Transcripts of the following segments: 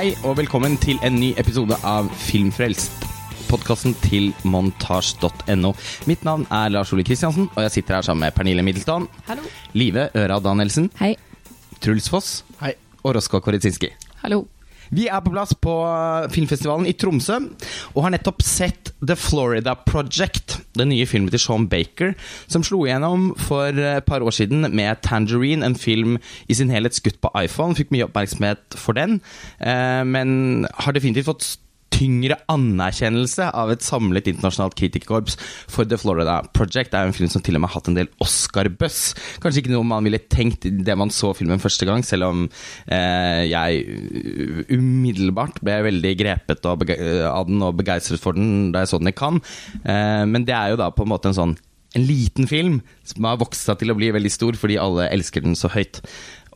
Hei og velkommen til en ny episode av Filmfrelst. Podkasten til montasj.no. Mitt navn er Lars Ole Kristiansen, og jeg sitter her sammen med Pernille Middelston, Hallo. Live Øra Danielsen, Hei. Truls Foss Hei. og Rosko Koritsinski. Hallo. Vi er på plass på filmfestivalen i Tromsø og har nettopp sett The Florida Project, den nye filmen til Sean Baker, som slo igjennom for et par år siden med Tangerine, en film i sin helhet skutt på iPhone. Fikk mye oppmerksomhet for den, eh, men har definitivt fått tyngre anerkjennelse av et samlet internasjonalt kritikerkorps for The Florida Project. Det er jo en film som til og med har hatt en del Oscar-buzz. Kanskje ikke noe man ville tenkt det man så filmen første gang, selv om eh, jeg umiddelbart ble veldig grepet av den og begeistret for den da jeg så den i Cannes. Eh, men det er jo da på en måte en sånn en liten film som har vokst seg til å bli veldig stor fordi alle elsker den så høyt.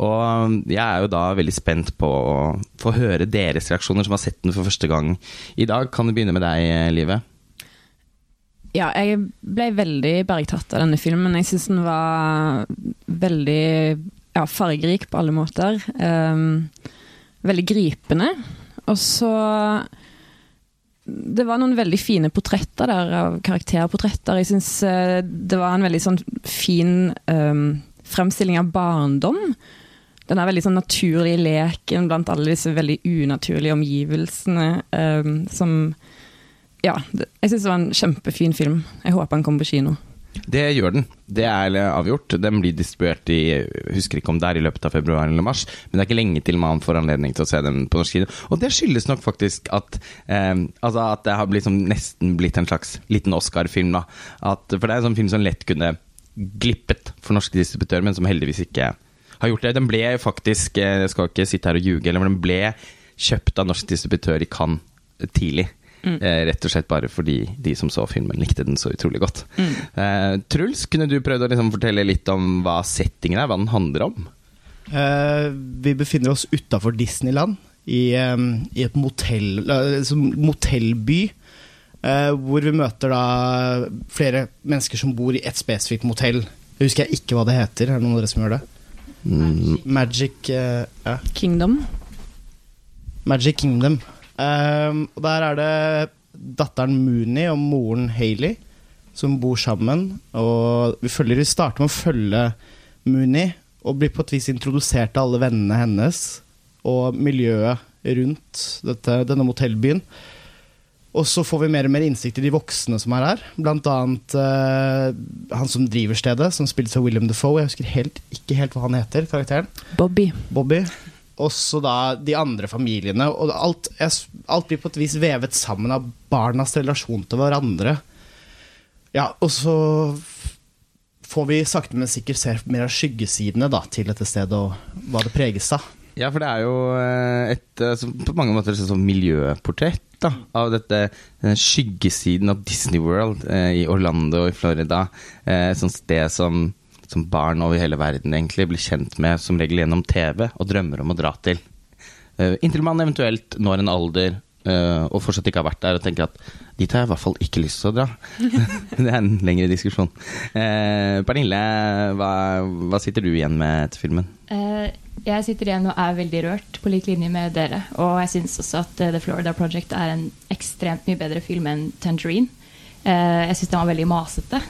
Og jeg er jo da veldig spent på å få høre deres reaksjoner, som har sett den for første gang i dag. Kan du begynne med deg, Live? Ja, jeg ble veldig bergtatt av denne filmen. Jeg syns den var veldig ja, fargerik på alle måter. Um, veldig gripende. Og så Det var noen veldig fine portretter der, av karakterportretter. Jeg syns uh, det var en veldig sånn fin um, fremstilling av barndom. Den er veldig sånn naturlig leken blant alle disse veldig unaturlige omgivelsene um, som Ja, jeg syns det var en kjempefin film. Jeg håper den kommer på kino. Det gjør den. Det er avgjort. Den blir distribuert i husker ikke om det er i løpet av februar eller mars, men det er ikke lenge til man får anledning til å se den på norsk kino. Og det skyldes nok faktisk at, eh, altså at det har blitt, som, nesten blitt en slags liten Oscar-film. for det er en sånn film som lett kunne glippet for norske distributører, men som heldigvis ikke har gjort det. Den ble faktisk, jeg skal ikke sitte her og ljuge, men den ble kjøpt av norsk distributør i Cannes tidlig. Mm. Eh, rett og slett bare fordi de som så filmen, likte den så utrolig godt. Mm. Eh, Truls, kunne du prøvd å liksom fortelle litt om hva settingen er, hva den handler om? Eh, vi befinner oss utafor Disneyland, i, um, i et motell, motellby. Eh, hvor vi møter da flere mennesker som bor i et spesifikt motell. Jeg husker jeg ikke hva det heter. Er det noen av dere som gjør det? Mm. Magic uh, ja. Kingdom. Magic Kingdom. Um, og der er det datteren Mooney og moren Hayley som bor sammen. Og vi, følger, vi starter med å følge Mooney og blir på et vis introdusert til alle vennene hennes og miljøet rundt dette, denne motellbyen. Og så får vi mer og mer innsikt i de voksne som er her. Blant annet uh, han som driver stedet, som spilles av William Defoe. Jeg husker helt, ikke helt hva han heter, karakteren. Bobby. Bobby. Også da de andre familiene. Og alt, alt, blir på et vis vevet sammen av barnas relasjon til hverandre. Ja, og så får vi sakte, men sikkert se mer av skyggesidene da, til dette stedet, og hva det preges av. Ja, for det er jo et på mange måter et sånn miljøportrett da, av dette skyggesiden av Disney World eh, i Orlando i Florida. Eh, et sånt sted som, som, barn over hele verden egentlig blir kjent med som regel gjennom TV og drømmer om å dra til. Eh, inntil man eventuelt når en alder eh, og fortsatt ikke har vært der og tenker at dit har jeg i hvert fall ikke lyst til å dra. det er en lengre diskusjon. Uh, Pernille, hva, hva, sitter du igjen med etter filmen? Uh, jeg sitter igjen og er veldig rørt, på lik linje med dere. Og jeg syns også at The Florida Project er en ekstremt mye bedre film enn Tangerine. jeg syns den var veldig masete.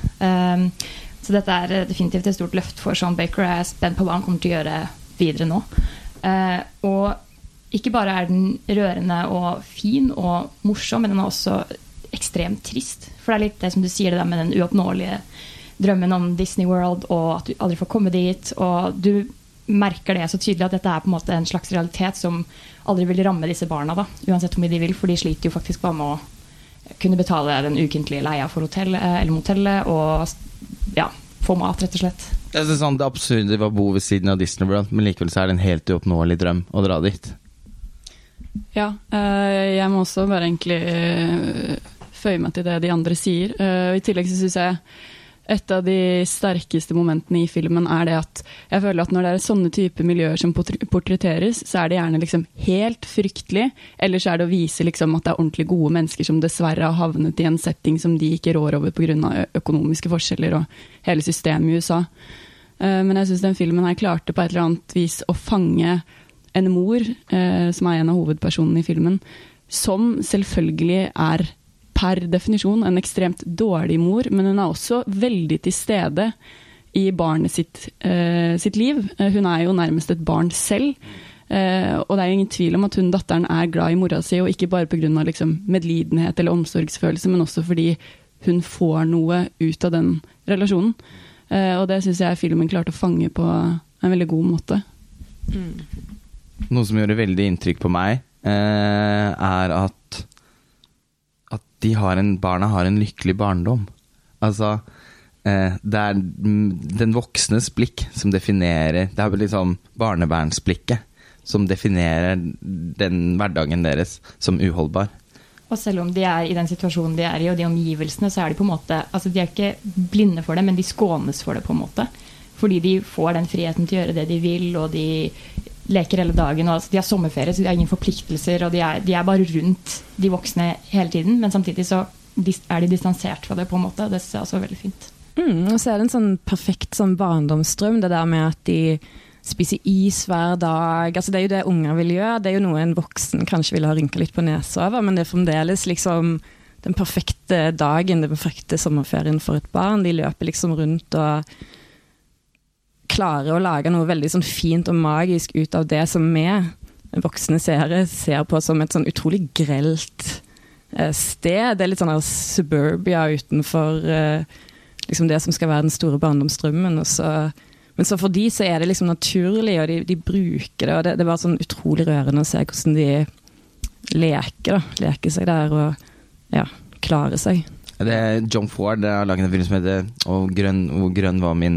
så dette er definitivt et stort løft for Sean Baker, og jeg er spent på hva han kommer til å gjøre videre nå. og ikke bare er den rørende og fin og morsom, men den er også ekstremt trist. For det er litt det som du sier, det der med den uoppnåelige drømmen om Disney World, og at du aldri får komme dit. Og du merker det så tydelig at dette er på en måte en slags realitet som aldri vil ramme disse barna, da, uansett hvor mye de vil, for de sliter jo faktisk bare med å kunne betale den ukentlige leia for hotellet eller motellet, og ja, få mat, rett og slett. Det er sånn det absurde ved å bo ved siden av Disney World, men likevel så er det en helt uoppnåelig drøm å dra dit. Ja, jeg må også bare egentlig føye meg til det de andre sier. I tillegg så syns jeg et av de sterkeste momentene i filmen er det at jeg føler at når det er sånne type miljøer som portretteres, så er det gjerne liksom helt fryktelig, eller så er det å vise liksom at det er ordentlig gode mennesker som dessverre har havnet i en setting som de ikke rår over pga. økonomiske forskjeller og hele systemet i USA. Men jeg syns den filmen her klarte på et eller annet vis å fange en mor, eh, som er en av hovedpersonene i filmen, som selvfølgelig er per definisjon en ekstremt dårlig mor, men hun er også veldig til stede i barnet sitt, eh, sitt liv. Eh, hun er jo nærmest et barn selv. Eh, og det er ingen tvil om at hun datteren er glad i mora si, og ikke bare pga. Liksom, medlidenhet eller omsorgsfølelse, men også fordi hun får noe ut av den relasjonen. Eh, og det syns jeg filmen klarte å fange på en veldig god måte. Noe som gjorde veldig inntrykk på meg, eh, er at har en, barna har en lykkelig barndom. Altså eh, Det er mm, den voksnes blikk som definerer Det er liksom barnevernsblikket som definerer den hverdagen deres som uholdbar. Og selv om de er i den situasjonen de er i, og de omgivelsene, så er de på en måte altså De er ikke blinde for det, men de skånes for det, på en måte. Fordi de får den friheten til å gjøre det de vil, og de leker hele dagen. Og, altså, de har sommerferie, så de har ingen forpliktelser, og de er, de er bare rundt de voksne hele tiden. Men samtidig så er de distansert fra det, på en måte. Det jeg også er veldig fint. Mm, og så er det en sånn perfekt sånn barndomsdrøm, det der med at de spiser is hver dag. Altså, det er jo det unger vil gjøre. Det er jo noe en voksen kanskje vil ha rynka litt på nesa over, men det er fremdeles liksom den perfekte dagen, den perfekte sommerferien for et barn. De løper liksom rundt og klarer å lage noe veldig sånn fint og magisk ut av det som vi voksne seere ser på som et sånn utrolig grelt eh, sted. Det er litt sånn suburbia utenfor eh, liksom det som skal være den store barndomsdrømmen. Så, men så for de så er det liksom naturlig, og de, de bruker det. Og det, det er bare sånn utrolig rørende å se hvordan de leker, da. Leker seg der og ja, klarer seg. Det er John Ford har laget en film som heter Og grønn, grønn var min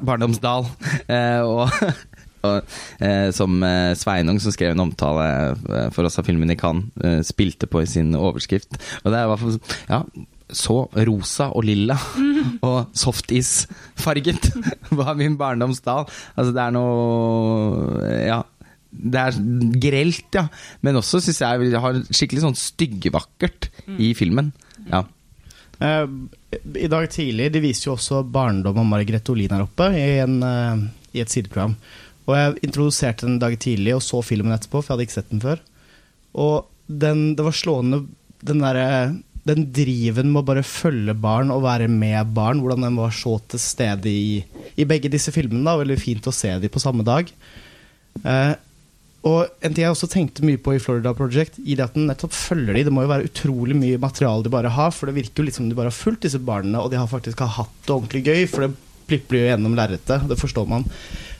barndomsdal. Eh, og og, eh, som eh, Sveinung, som skrev en omtale eh, for oss av filmen i Cannes, eh, spilte på i sin overskrift. Og det er i hvert fall ja, så rosa og lilla og softis-farget var min barndomsdal. Altså, det er noe Ja. Det er grelt, ja. Men også syns jeg det har skikkelig sånn styggevakkert i filmen. Ja. Eh, I dag tidlig De viser jo også barndom og Margrethe Olin her oppe i, en, eh, i et sideprogram. Og jeg introduserte den en dag tidlig og så filmen etterpå, for jeg hadde ikke sett den før. Og den, det var slående den der, den driven med å bare følge barn og være med barn, hvordan den var så til stede i, i begge disse filmene. da, Veldig fint å se dem på samme dag. Eh, og en ting jeg også tenkte mye på i Florida Project, i det at den nettopp følger de, Det må jo være utrolig mye materiale de bare har, for det virker jo litt som de bare har fulgt disse barna, og de har faktisk har hatt det ordentlig gøy, for det plipper jo gjennom lerretet, det forstår man.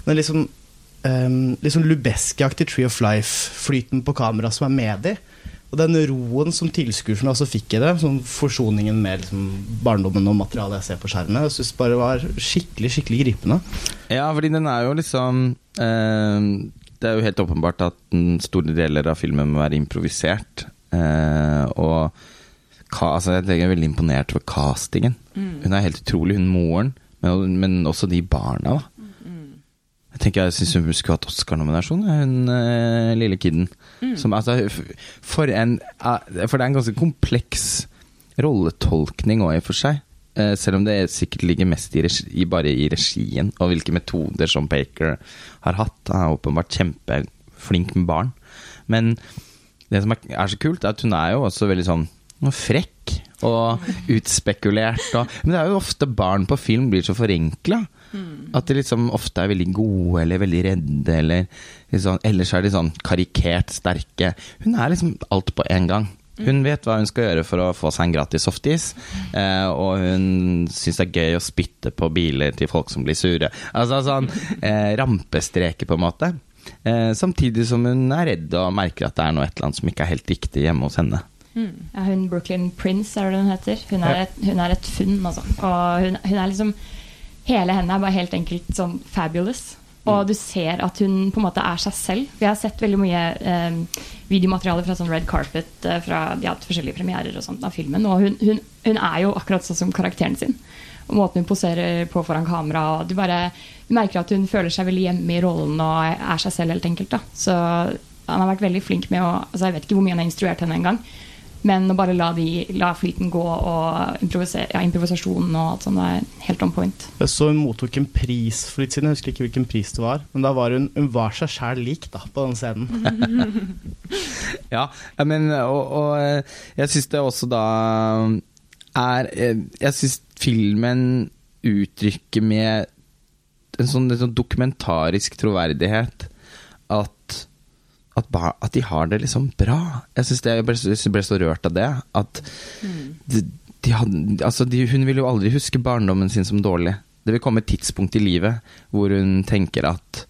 Men liksom um, liksom Lubeski-aktig Tree of Life-flyten på kamera som er med de, og den roen som tilskuerne også fikk i det, sånn forsoningen med liksom, barndommen og materialet jeg ser på skjermen, jeg synes bare var skikkelig, skikkelig gripende. Ja, fordi den er jo liksom eh, Det er jo helt åpenbart at store deler av filmen må være improvisert. Eh, og ka, altså, jeg er veldig imponert over castingen. Hun er helt utrolig, hun moren, men, men også de barna, da. Jeg tenker jeg syns hun skulle hatt Oscar-nominasjon, hun eh, lille kiden. Som, altså, for, en, eh, for det er en ganske kompleks rolletolkning òg, i og for seg. Eh, selv om det sikkert ligger mest i, regi, bare i regien, og hvilke metoder som Baker har hatt. Han er åpenbart kjempeflink med barn. Men det som er, er så kult, er at hun er jo også veldig sånn frekk og utspekulert. Og, men det er jo ofte barn på film blir så forenkla. At de liksom ofte er veldig gode eller veldig redde, eller liksom, ellers er de sånn karikert sterke. Hun er liksom alt på en gang. Hun vet hva hun skal gjøre for å få seg en gratis softis, eh, og hun syns det er gøy å spytte på biler til folk som blir sure. Altså sånn eh, rampestreker, på en måte. Eh, samtidig som hun er redd og merker at det er noe et eller annet som ikke er helt riktig hjemme hos henne. Ja, hun Brooklyn Prince er det hun heter. Hun er et, hun er et funn, altså. Og hun, hun er liksom Hele henne er bare helt enkelt sånn fabulous. Og du ser at hun på en måte er seg selv. Vi har sett veldig mye eh, videomateriale fra sånn red carpet, eh, fra de har hatt forskjellige premierer og sånt av filmen. Og hun, hun, hun er jo akkurat sånn som karakteren sin. Og måten hun poserer på foran kamera. Og du bare du merker at hun føler seg veldig hjemme i rollen og er seg selv, helt enkelt. Da. Så han har vært veldig flink med å altså Jeg vet ikke hvor mye han har instruert henne engang. Men å bare la, de, la flyten gå og improvisere, ja, improvisasjonen og alt sånt er helt on point. Jeg så hun mottok en pris for litt siden, jeg husker ikke hvilken pris det var. Men da var hun, hun var seg sjæl lik da, på den scenen. Ja, ja, men og, og eh, jeg syns det også da er eh, Jeg syns filmen uttrykker med en sånn, en sånn dokumentarisk troverdighet at at, bar, at de har det liksom bra. Jeg synes det, jeg ble, jeg ble så rørt av det. At de, de hadde, altså de, hun vil jo aldri huske barndommen sin som dårlig. Det vil komme et tidspunkt i livet hvor hun tenker at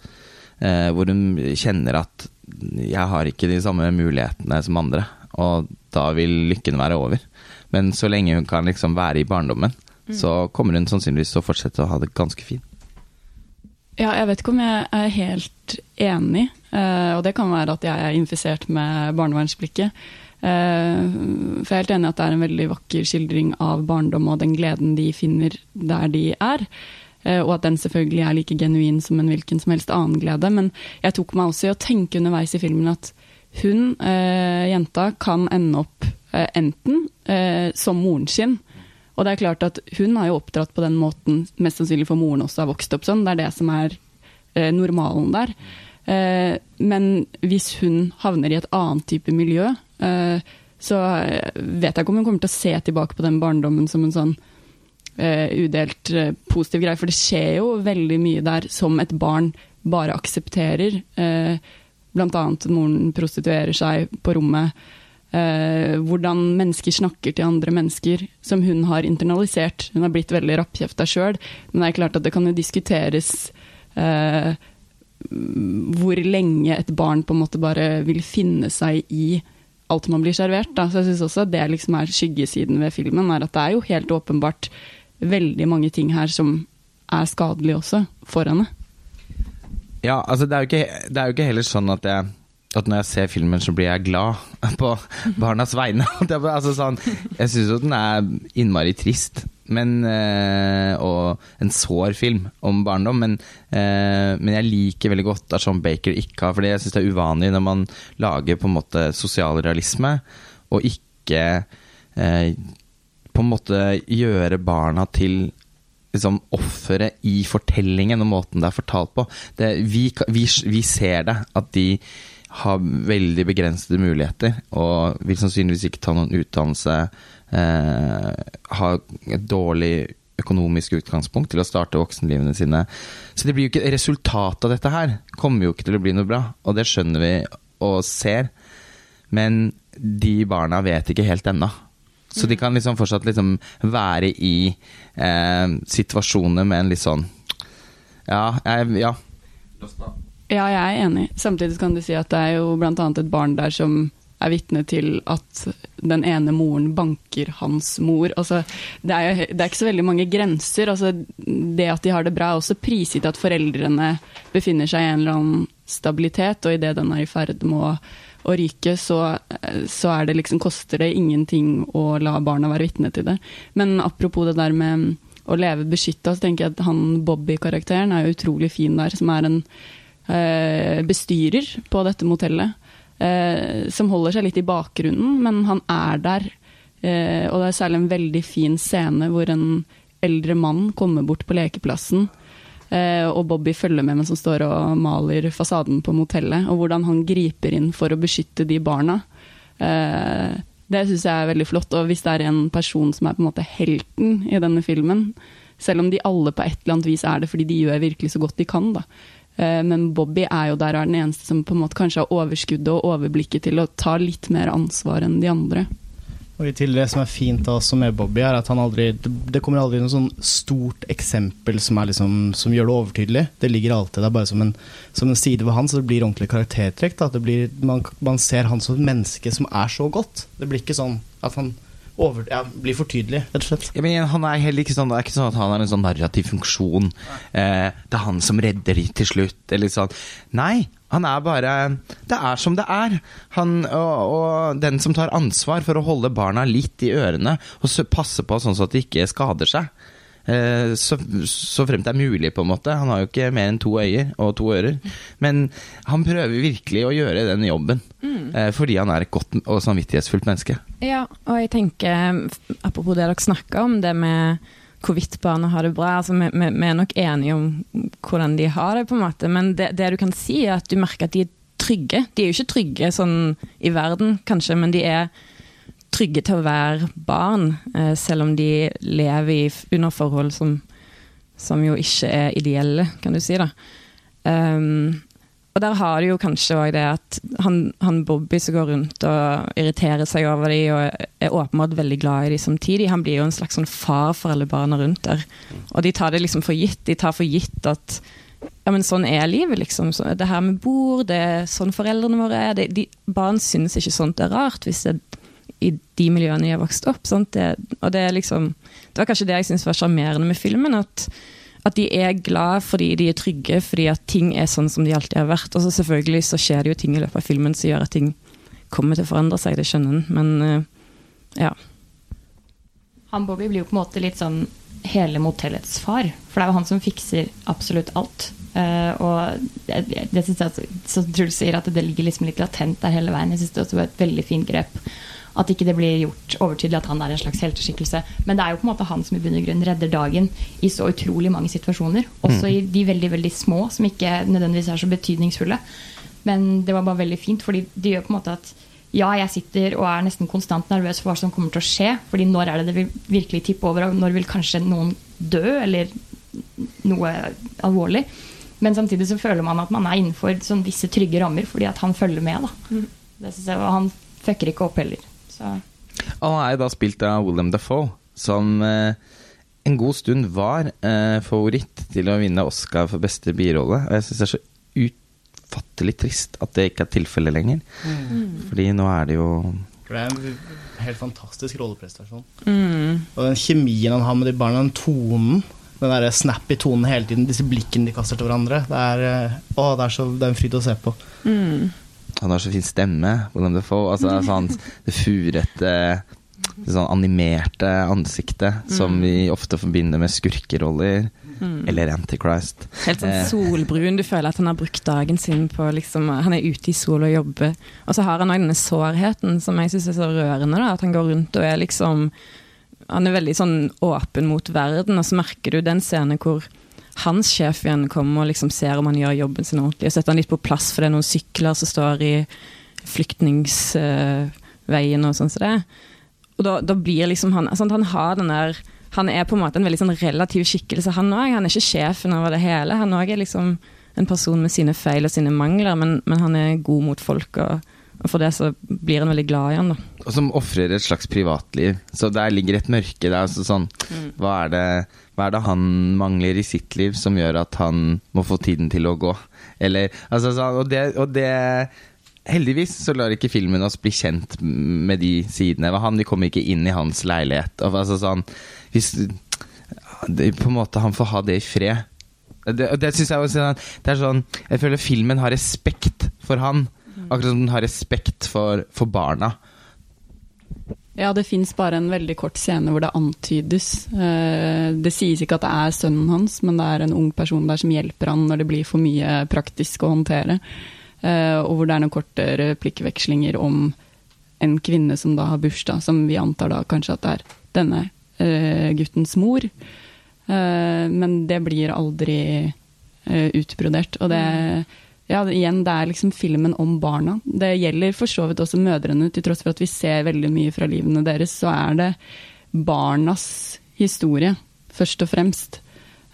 eh, Hvor hun kjenner at jeg har ikke de samme mulighetene som andre, og da vil lykken være over. Men så lenge hun kan liksom være i barndommen, så kommer hun sannsynligvis til å fortsette å ha det ganske fint. Ja, jeg vet ikke om jeg er helt enig, og det kan være at jeg er infisert med barnevernsblikket. Eh, for jeg er helt enig i at det er en veldig vakker skildring av barndom og den gleden de finner der de er. Eh, og at den selvfølgelig er like genuin som en hvilken som helst annen glede. Men jeg tok meg også i å tenke underveis i filmen at hun, eh, jenta, kan ende opp eh, enten eh, som moren sin. Og det er klart at hun har jo oppdratt på den måten, mest sannsynlig for moren også har vokst opp sånn. Det er det som er eh, normalen der. Eh, men hvis hun havner i et annet type miljø, eh, så vet jeg ikke om hun kommer til å se tilbake på den barndommen som en sånn eh, udelt positiv greie. For det skjer jo veldig mye der som et barn bare aksepterer. Blant annet moren prostituerer seg på rommet. Eh, hvordan mennesker snakker til andre mennesker, som hun har internalisert. Hun har blitt veldig rappkjefta sjøl, men det er klart at det kan jo diskuteres eh, hvor lenge et barn på en måte bare vil finne seg i alt man blir servert. Da. Så jeg synes også det liksom er skyggesiden ved filmen, er at det er jo helt åpenbart veldig mange ting her som er skadelige også, for henne. Ja, altså det er jo ikke, det er jo ikke heller sånn at jeg at når jeg ser filmen, så blir jeg glad på barnas vegne. Altså sånn, jeg syns jo den er innmari trist, men, eh, og en sår film om barndom. Men, eh, men jeg liker veldig godt at Sean Baker ikke har For jeg syns det er uvanlig når man lager på en måte sosialrealisme, og ikke eh, på en måte gjøre barna til liksom offeret i fortellingen og måten det er fortalt på. Det, vi, vi, vi ser det, at de har veldig begrensede muligheter og vil sannsynligvis ikke ta noen utdannelse, eh, ha et dårlig økonomisk utgangspunkt til å starte voksenlivene sine. Så det blir jo ikke resultatet av dette her kommer jo ikke til å bli noe bra, og det skjønner vi og ser. Men de barna vet ikke helt ennå. Så de kan liksom fortsatt liksom være i eh, situasjoner med en litt sånn Ja, jeg, ja. Ja, jeg er enig. Samtidig kan du si at det er jo bl.a. et barn der som er vitne til at den ene moren banker hans mor. Altså, det, er, jo- det er ikke så veldig mange grenser. Altså, det at de har det bra, er også prisgitt at foreldrene befinner seg i en eller annen stabilitet, og idet den er i ferd med å, å ryke, så, så det liksom, koster det ingenting å la barna være vitne til det. Men apropos det der med å leve beskytta, så tenker jeg at han Bobby-karakteren er utrolig fin der, som er en bestyrer på dette motellet. Eh, som holder seg litt i bakgrunnen, men han er der. Eh, og det er særlig en veldig fin scene hvor en eldre mann kommer bort på lekeplassen. Eh, og Bobby følger med mens han står og maler fasaden på motellet. Og hvordan han griper inn for å beskytte de barna. Eh, det syns jeg er veldig flott. Og hvis det er en person som er på en måte helten i denne filmen, selv om de alle på et eller annet vis er det fordi de gjør virkelig så godt de kan, da. Eh, Men Bobby er jo der og er den eneste som på en måte kanskje har overskuddet og overblikket til å ta litt mer ansvar enn de andre. Og i tillegg Det som er fint også med Bobby, er at han aldri det, kommer aldri noe sånn stort eksempel som, liksom, som gjør det overtydelig. Det ligger alltid der bare som en, som en side ved han, så det blir ordentlig karaktertrekk. Blir, man, man ser han som et menneske som er så godt. Det blir ikke sånn at han over, ja, blir for tydelig, rett og slett. Ja, men han er heller ikke sånn Det er ikke sånn at han har en sånn narrativ funksjon. Eh, det er han som redder de til slutt. Eller sånn. Nei, han er bare Det er som det er. Han, og, og den som tar ansvar for å holde barna litt i ørene og passe på sånn at de ikke skader seg. Eh, så, så fremt det er mulig, på en måte. Han har jo ikke mer enn to øyer og to ører. Men han prøver virkelig å gjøre den jobben. mm. fordi han er et godt og samvittighetsfullt menneske. Ja, og jeg tenker, apropos det dere snakka om, det med hvorvidt barna har det bra. altså Vi, vi, vi er nok enige om hvordan de har det, på en måte, men det, det, du kan si, er at du merker at de er trygge. De er jo ikke trygge sånn i verden, kanskje, men de er trygge til å være barn, eh, selv om de lever i, under forhold som, som jo ikke er ideelle, kan du si. da. Um, og der har du jo kanskje òg det at han, han, Bobby som går rundt og irriterer seg over de og er åpenbart veldig glad i de samtidig, han blir jo en slags sånn far for alle barna rundt der. Og de tar det liksom for gitt. De tar for gitt at ja, men sånn er livet, liksom. Det her med bor, det er sånn foreldrene våre er. De, de, barn synes ikke sånt er rart hvis det er i de miljøene de har vokst opp. Det, og det er liksom Det var kanskje det jeg syntes var sjarmerende med filmen. at at de er glad fordi de er trygge, fordi at ting er sånn som de alltid har vært. Og så selvfølgelig så skjer det jo ting i løpet av filmen som gjør at ting kommer til å forandre seg, det skjønner en, men uh, ja. Han Bobby blir jo på en måte litt sånn hele motellets far. For det er jo han som fikser absolutt alt. Uh, og det, det synes jeg, som Truls sier, at det ligger liksom litt latent der hele veien. Jeg synes det også var et veldig fint grep at ikke det blir gjort overtydelig at han er en slags helteskikkelse. Men det er jo på en måte han som i bunn og grunn redder dagen i så utrolig mange situasjoner. Også mm. i de veldig veldig små, som ikke nødvendigvis er så betydningsfulle. Men det var bare veldig fint, fordi det gjør på en måte at ja, jeg sitter og er nesten konstant nervøs for hva som kommer til å skje. fordi når er det det vil virkelig tippe over, og når vil kanskje noen dø, eller noe alvorlig. Men samtidig så føler man at man er innenfor sånn visse trygge rammer, fordi at han følger med. da. Mm. Det synes jeg, og Han fucker ikke opp heller. Så. Og han er jo da spilt av William Defoe, som eh, en god stund var eh, favoritt til å vinne Oscar for beste birolle. Og jeg syns det er så utfattelig trist at det ikke er tilfellet lenger. Mm. Fordi nå er det jo For det er en helt fantastisk rolleprestasjon. Mm. Og den kjemien han har med de barna, den tonen den der snappy tonen hele tiden, disse blikkene de kaster til hverandre. Det er, eh, å, det er, så, det er en fryd å se på. Mm. Han har så fin stemme. William Defoe. Altså, sånn, det furete, det sånn animerte ansiktet mm. som vi ofte forbinder med skurkeroller. Mm. Eller Antichrist. Helt sånn eh. solbrun. Du føler at han har brukt dagen sin på liksom, Han er ute i sol og jobber. Og så har han òg denne sårheten som jeg syns er så rørende. Da, at han går rundt og er liksom Han er veldig sånn åpen mot verden, og så merker du den scenen hvor hans sjef igjen kommer og liksom ser om han gjør jobben sin ordentlig. Og setter han litt på plass, for det er noen sykler som står i flyktningsveien og sånn som så det. Og da, da, blir liksom han sånn Han har den der Han er på en måte en veldig sånn relativ skikkelse, han òg. Han er ikke sjefen over det hele. Han òg er liksom en person med sine feil og sine mangler, men, men han er god mot folk. og og for det så blir en veldig glad i han. da. Og som ofrer et slags privatliv. Så der ligger et mørke. Det er altså sånn, mm. hva, er det, hva, er det, han mangler i sitt liv som gjør at han må få tiden til å gå? Eller, altså, så, og, det, og det Heldigvis så lar ikke filmen oss bli kjent med de sidene han. De kommer ikke inn i hans leilighet. Og, altså, sånn, hvis, det, på en måte Han får ha det i fred. Det, det synes jeg også, det er sånn Jeg føler filmen har respekt for han. Akkurat som den har respekt for, for barna. Ja, det fins bare en veldig kort scene hvor det antydes. Eh, det sies ikke at det er sønnen hans, men det er en ung person der som hjelper han når det blir for mye praktisk å håndtere. Eh, og hvor det er noen korte replikkvekslinger om en kvinne som da har bursdag, som vi antar da kanskje at det er denne eh, guttens mor. Men det blir aldri utbrodert. Og det ja, igjen, det er liksom filmen om barna. Det gjelder for så vidt også mødrene, til tross for at vi ser veldig mye fra livene deres, så er det barnas historie, først og fremst.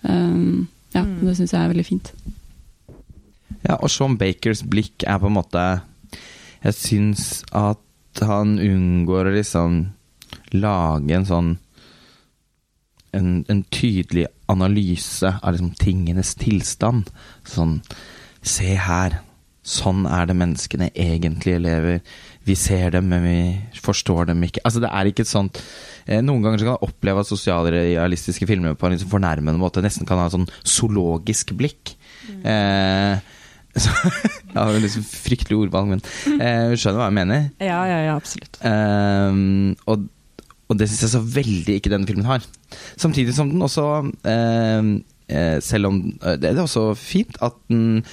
Um, ja, mm. det syns jeg er veldig fint. Ja, og Sean Bakers blikk er på en måte Jeg syns at han unngår å liksom lage en sånn en, en tydelig analyse av liksom tingenes tilstand. Sånn Se her. Sånn er det menneskene egentlig lever. Vi ser dem, men vi forstår dem ikke. Altså, det er ikke et sånt eh, Noen ganger kan jeg oppleve at sosialrealistiske filmer på en liksom fornærmende måte nesten kan ha en sånn zoologisk blikk. Mm. Eh, så, ja, det liksom fryktelig ordvalg, men eh, skjønner hva jeg mener? Ja, ja, ja, absolutt. Eh, og, og, det syns jeg så veldig ikke denne filmen har. Samtidig som den også eh, Selv om det er også fint at den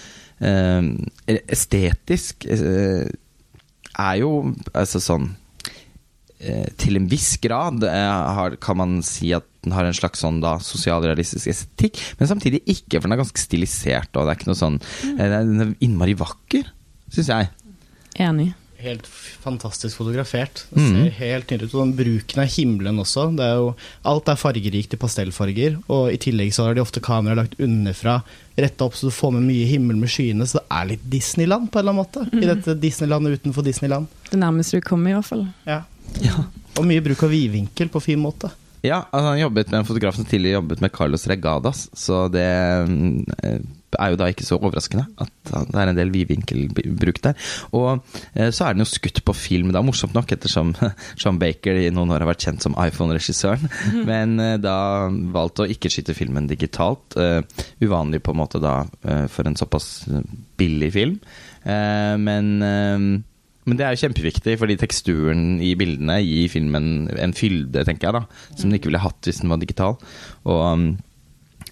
estetisk eh, er jo altså sånn eh, Til en viss grad eh, har, kan man si at den har en slags sånn da sosialrealistisk estetikk, men samtidig ikke, for den er ganske stilisert, og det er ikke noe sånn mm. Den er innmari vakker, syns jeg. Enig. Helt fantastisk fotografert. Det ser ser helt nydelig ut. Og den bruken av himmelen også. Det er jo, alt er fargerikt i pastellfarger, og i tillegg så har de ofte kameraet lagt underfra, retta opp så du får med mye himmel med skyene, så det er litt Disneyland på en eller annen måte. I dette Disneylandet utenfor Disneyland. Det nærmeste du kommer, i hvert fall. Ja. Ja. Og mye bruk av vidvinkel på fin måte. Ja, altså han jobbet med en fotograf som tidligere jobbet med Carlos Regadas, så det mm, eh, er jo da ikke så overraskende at det er en del vidvinkelbruk der. Og eh, så er den jo skutt på film, er morsomt nok ettersom Sean Baker i noen år har vært kjent som iPhone-regissøren, men eh, da valgte å ikke skyte filmen digitalt. eh, Uvanlig på en måte da for en såpass billig film, men men det er jo kjempeviktig, fordi teksturen i bildene gir filmen en fylde, tenker jeg, da, som den ikke ville hatt hvis den var digital. Og, um,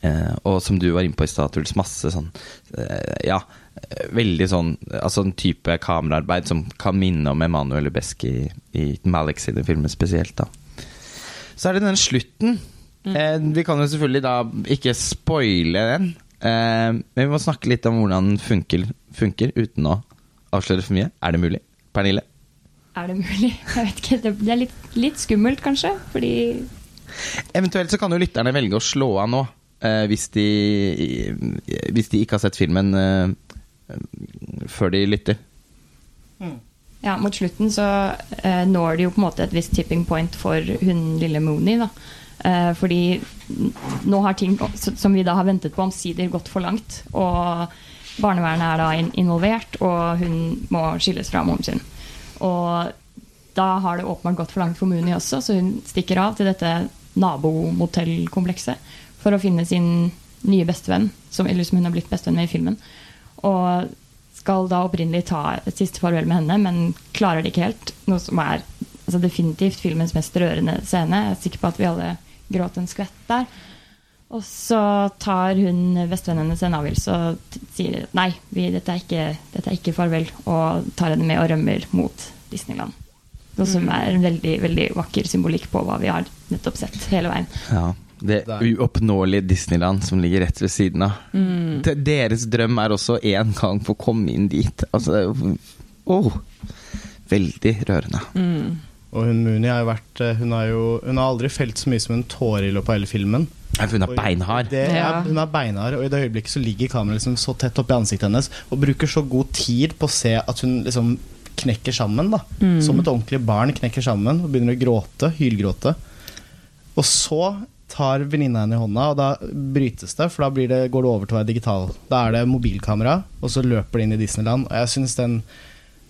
eh, og som du var inne på i stad, Truls, masse sånn eh, Ja, veldig sånn Altså en type kameraarbeid som kan minne om Emanuel Lubeski i, i Malik sine filmer spesielt, da. Så er det den slutten. Eh, vi kan jo selvfølgelig da ikke spoile den, eh, men vi må snakke litt om hvordan den funker, funker uten å avsløre for mye. Er det mulig? Pernille? Er det mulig? Jeg vet ikke. Det det er litt, litt skummelt, kanskje. Fordi Eventuelt så kan jo lytterne velge å slå av nå, eh, hvis, de, hvis de ikke har sett filmen eh, før de lytter. ja, mot slutten så eh, når de jo på en måte et visst tipping point for hun lille Mooney. da. Eh, fordi nå har ting som vi da har ventet på, omsider gått for langt. Og barnevernet er da involvert, og hun må skilles fra moren sin. Og da har det åpenbart gått for langt for Mooney også, så hun stikker av til dette nabomotellkomplekset for å finne sin nye bestevenn, som, eller som hun har blitt bestevenn med i filmen. Og skal da opprinnelig ta et siste farvel med henne, men klarer det ikke helt. Noe som er altså definitivt filmens mest rørende scene. Jeg er sikker på at vi alle gråt en skvett der. Og så tar hun bestevennen hennes en avgjørelse og sier nei, vi, dette, er ikke, dette er ikke farvel, og tar henne med og rømmer mot Disneyland. Noe som er en veldig, veldig vakker symbolikk på hva vi har nettopp sett hele veien. Ja, det uoppnåelige Disneyland som ligger rett ved siden av. Det- Deres drøm er også en gang få komme inn dit. Altså, det er jo- åh, veldig rørende. Og hun Mooney har jo vært eh, Hun har jo Hun har aldri felt så mye som en tåre i løpet av hele filmen. Ja, for Hun er Og beinhard. Det Ja. hun er beinhard, og i det øyeblikket så ligger kameraet liksom så tett oppi ansiktet hennes og bruker så god tid på å se at hun liksom knekker sammen. da Som et ordentlig barn knekker sammen og begynner å gråte, hylgråte. Og så tar venninna henne i hånda, og da brytes det, for da blir det, går det over til å være digital. Da er det mobilkamera, og så løper det inn i Disneyland. Og jeg synes den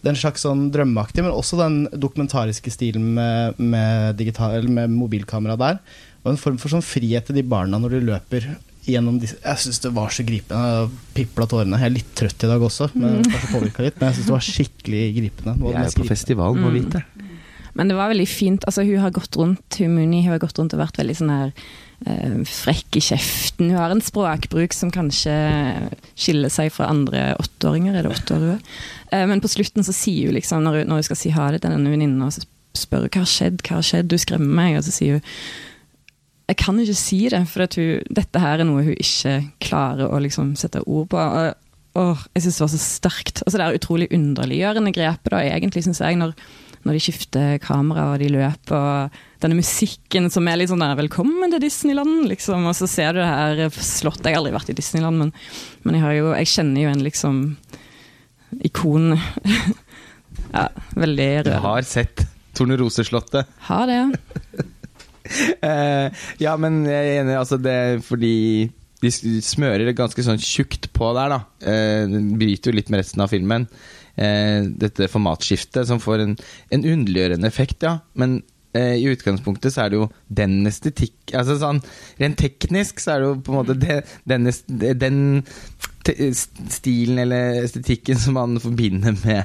den slags sånn drømmeaktig, men også den dokumentariske stilen med, med, digital, eller med mobilkamera der. Og en form for sånn frihet til de barna når de løper gjennom disse Jeg syns det var så gripende. Jeg pipla tårene. Jeg er litt trøtt i dag også, men kanskje litt. Men jeg syns det var skikkelig gripende. Det er jo på festivalen, festival, må vite. Men det var veldig fint. Altså, hun har gått rundt hun Mooney har gått rundt og vært veldig sånn her eh, frekk i kjeften. Hun har en språkbruk som kanskje skiller seg fra andre åtteåringer. Er det åtteårige? Eh, men på slutten så sier hun liksom, når hun, når hun skal si ha det til denne venninnen, og så spør hun hva har skjedd, hva har skjedd, du skremmer meg, og så sier hun jeg kan ikke si det, for hun, dette her er noe hun ikke klarer å liksom sette ord på. Og, åh, jeg syns det var så sterkt. Altså Det er utrolig underliggjørende grepet, da, egentlig, syns jeg, når, når de skifter kamera og de løper, og denne musikken som er litt sånn der 'velkommen til Disneyland', liksom. Og så ser du det her slottet. Jeg har aldri vært i Disneyland, men, men jeg, jo, jeg kjenner jo en liksom ikon Ja, veldig Du rørende. har sett Torneroseslottet. Har det. Eh, ja, men jeg er enig, altså det fordi de smører det ganske sånn tjukt på der, da. Eh, bryter jo litt med resten av filmen. Eh, dette formatskiftet som får en, en underliggjørende effekt, ja. Men eh, i utgangspunktet så er det jo den estetikk Altså sånn rent teknisk så er det jo på en måte den, den te- stilen eller estetikken som man forbinder med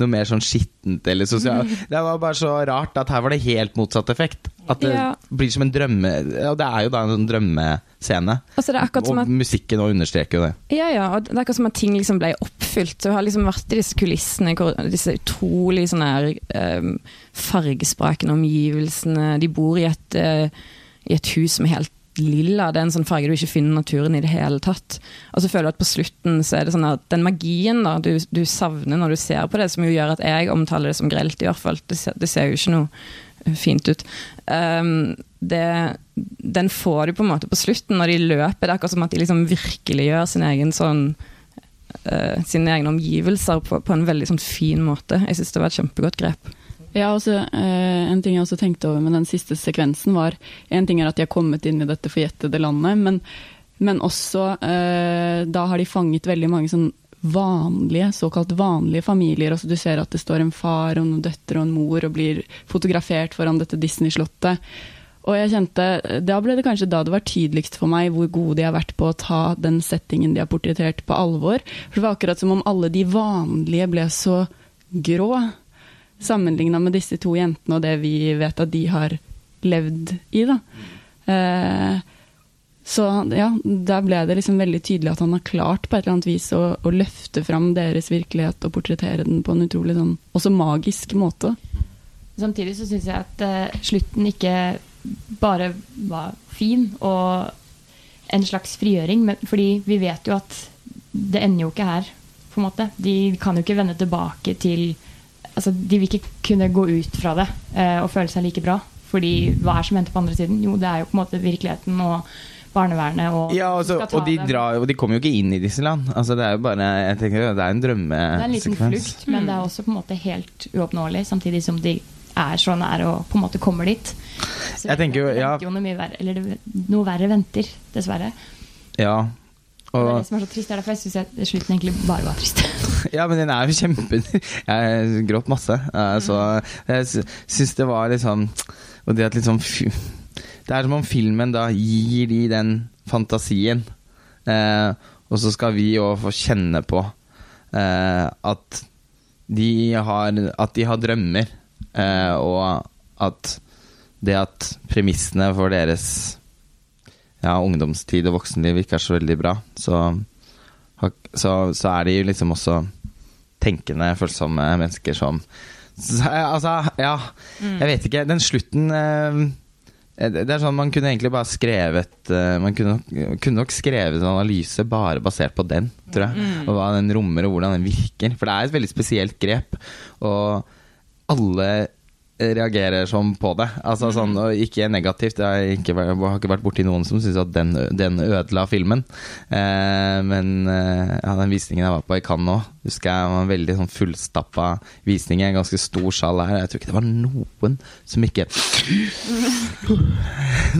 noe mer sånn skittent eller sosialt. Det var bare så rart at her var det helt motsatt effekt. At det Ja. blir som en drømme Og det er jo da en sånn drømmescene. Altså, det akkurat som Og at musikken også understreker jo det. Ja, ja, og det er akkurat som at ting liksom ble oppfylt. Du har liksom vært i disse kulissene, disse utrolig sånne her um, fargesprakende omgivelsene. De bor i et, uh, i et hus som er helt lilla. Det er en sånn farge du ikke finner naturen i det hele tatt. Og så føler du at på slutten så er det sånn at den magien da, du, du savner når du ser på det, som jo gjør at jeg omtaler det som grelt, i hvert fall. Det ser, det ser jo ikke noe fint ut. Um, det, den får du på en måte på slutten når de løper. Det er akkurat som at de liksom virkeliggjør sin egen sånn uh, sine egne omgivelser på, på en veldig sånn fin måte. Jeg syns det var et kjempegodt grep. Ja, også, eh, En ting jeg også tenkte over med den siste sekvensen, var En ting er at de har kommet inn i dette forjettede landet, men, men også eh, Da har de fanget veldig mange sånn vanlige, såkalt vanlige familier. Altså, du ser at det står en far og noen døtre og en mor og blir fotografert foran dette Disney-slottet. Og jeg kjente, Da ble det kanskje da det var tydeligst for meg hvor gode de har vært på å ta den settingen de har portrettert, på alvor. For Det var akkurat som om alle de vanlige ble så grå, sammenligna med disse to jentene og det vi vet at de har levd i. da. Eh, så ja, der ble det liksom veldig tydelig at han har klart på et eller annet vis å, å løfte fram deres virkelighet og portrettere den på en utrolig sånn også magisk måte. Samtidig så syns jeg at eh, slutten ikke bare var fin og en slags frigjøring, men fordi vi vet jo at det ender jo ikke her, på en måte. De kan jo ikke vende tilbake til Altså, de vil ikke kunne gå ut fra det eh, og føle seg like bra. Fordi hva er som venter på andre siden? Jo, det er jo på en måte virkeligheten og barnevernet og Ja, altså, og de, drar, jo- de kommer jo ikke inn i disse land. Altså, det er jo bare jeg tenker, Det er en Det er en liten drømmesekvens. flukt, men det er også på en måte helt uoppnåelig, samtidig som de er så nære og på en måte kommer dit. Så Jeg tenker jo, ja. noe, verre, eller noe verre venter, dessverre. Ja. Og det er det som er så trist. Det er derfor jeg syns slutten egentlig bare var trist. ja, men den er jo kjempe Jeg gråt masse. eh, Så jeg sy- syns det var liksom Og det at liksom Det er som om filmen da gir de den fantasien, eh, og så skal vi òg få kjenne på eh, at de har At de har drømmer, eh, og at det at premissene for deres ja, ungdomstid og voksenliv ikke er så veldig bra, så, så, så er de liksom også tenkende, følsomme mennesker som så, Altså, ja, jeg vet ikke. Den slutten eh, det det er sånn Man kunne egentlig bare skrevet eh, Man kunne, kunne nok skrevet en analyse bare basert på den, tror jeg. Og hva den rommer, og hvordan den virker. For det er et veldig spesielt grep. Og alle reagerer som på det. Altså sånn, og Ikke negativt. Jeg har ikke, vært- har ikke vært borti noen som syns at den, den ødela filmen. Eh, men eh, ja, den visningen jeg var på i Cannes nå, husker jeg var en veldig sånn fullstappa visning i en ganske stor sal her. Jeg tror ikke det var noen som ikke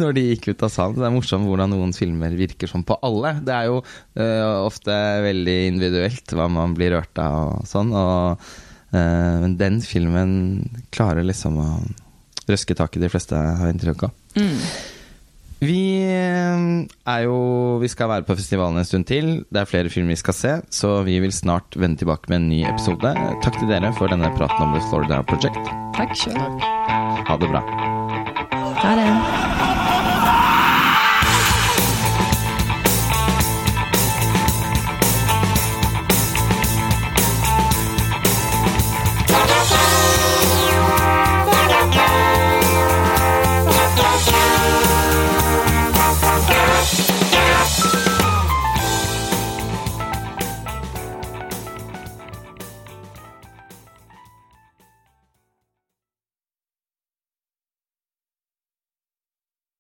Når de gikk ut av salen. Det er morsomt hvordan noen filmer virker sånn på alle. Det er jo eh, ofte veldig individuelt hva man blir rørt av og sånn. og men den filmen klarer liksom å røske tak i de fleste, har inntrykk av. Vi eh, er jo Vi skal være på festivalen en stund til. Det er flere filmer vi skal se, så vi vil snart vende tilbake med en ny episode. Takk til dere for denne praten om The Florida Project. Takk sjøl. Ha det bra. Ha det.